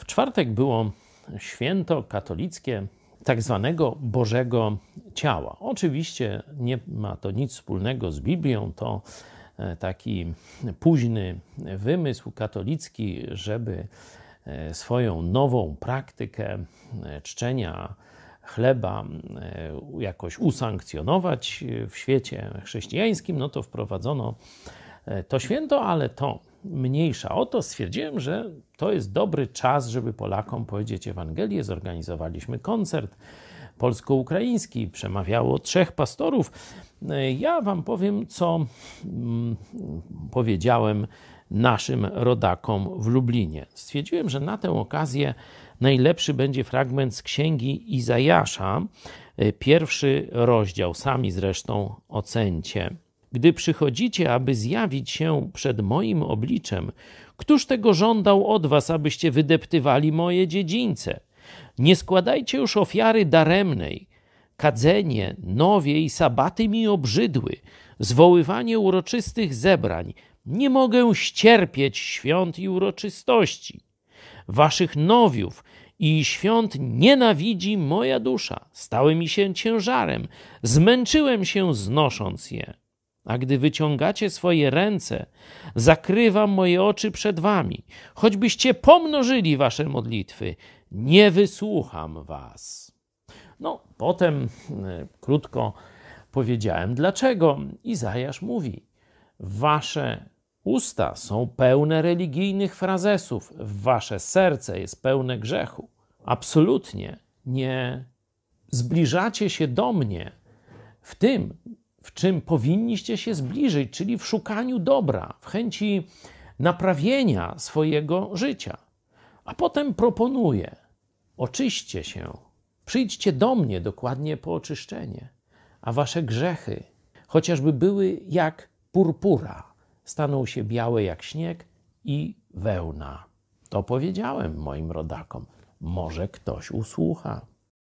W czwartek było święto katolickie tak zwanego Bożego Ciała. Oczywiście nie ma to nic wspólnego z Biblią, to e, taki późny wymysł katolicki, żeby e, swoją nową praktykę e, czczenia chleba jakoś usankcjonować w świecie chrześcijańskim, no to wprowadzono to święto, ale to mniejsza o to. Stwierdziłem, że to jest dobry czas, żeby Polakom powiedzieć Ewangelię. Zorganizowaliśmy koncert polsko-ukraiński, przemawiało trzech pastorów. Ja Wam powiem, co mm, powiedziałem naszym rodakom w Lublinie. Stwierdziłem, że na tę okazję najlepszy będzie fragment z księgi Izajasza, pierwszy rozdział, sami zresztą ocencie. Gdy przychodzicie, aby zjawić się przed moim obliczem, któż tego żądał od was, abyście wydeptywali moje dziedzińce? Nie składajcie już ofiary daremnej. Kadzenie, nowie i sabaty mi obrzydły, zwoływanie uroczystych zebrań. Nie mogę ścierpieć świąt i uroczystości. Waszych nowiów i świąt nienawidzi moja dusza. Stały mi się ciężarem, zmęczyłem się znosząc je. A gdy wyciągacie swoje ręce, zakrywam moje oczy przed wami. Choćbyście pomnożyli wasze modlitwy, nie wysłucham was. No, potem e, krótko powiedziałem, dlaczego. Izajasz mówi: Wasze usta są pełne religijnych frazesów, wasze serce jest pełne grzechu. Absolutnie nie zbliżacie się do mnie w tym, w czym powinniście się zbliżyć, czyli w szukaniu dobra, w chęci naprawienia swojego życia. A potem proponuję: oczyście się, przyjdźcie do mnie dokładnie po oczyszczenie, a wasze grzechy, chociażby były jak purpura, staną się białe jak śnieg i wełna. To powiedziałem moim rodakom. Może ktoś usłucha.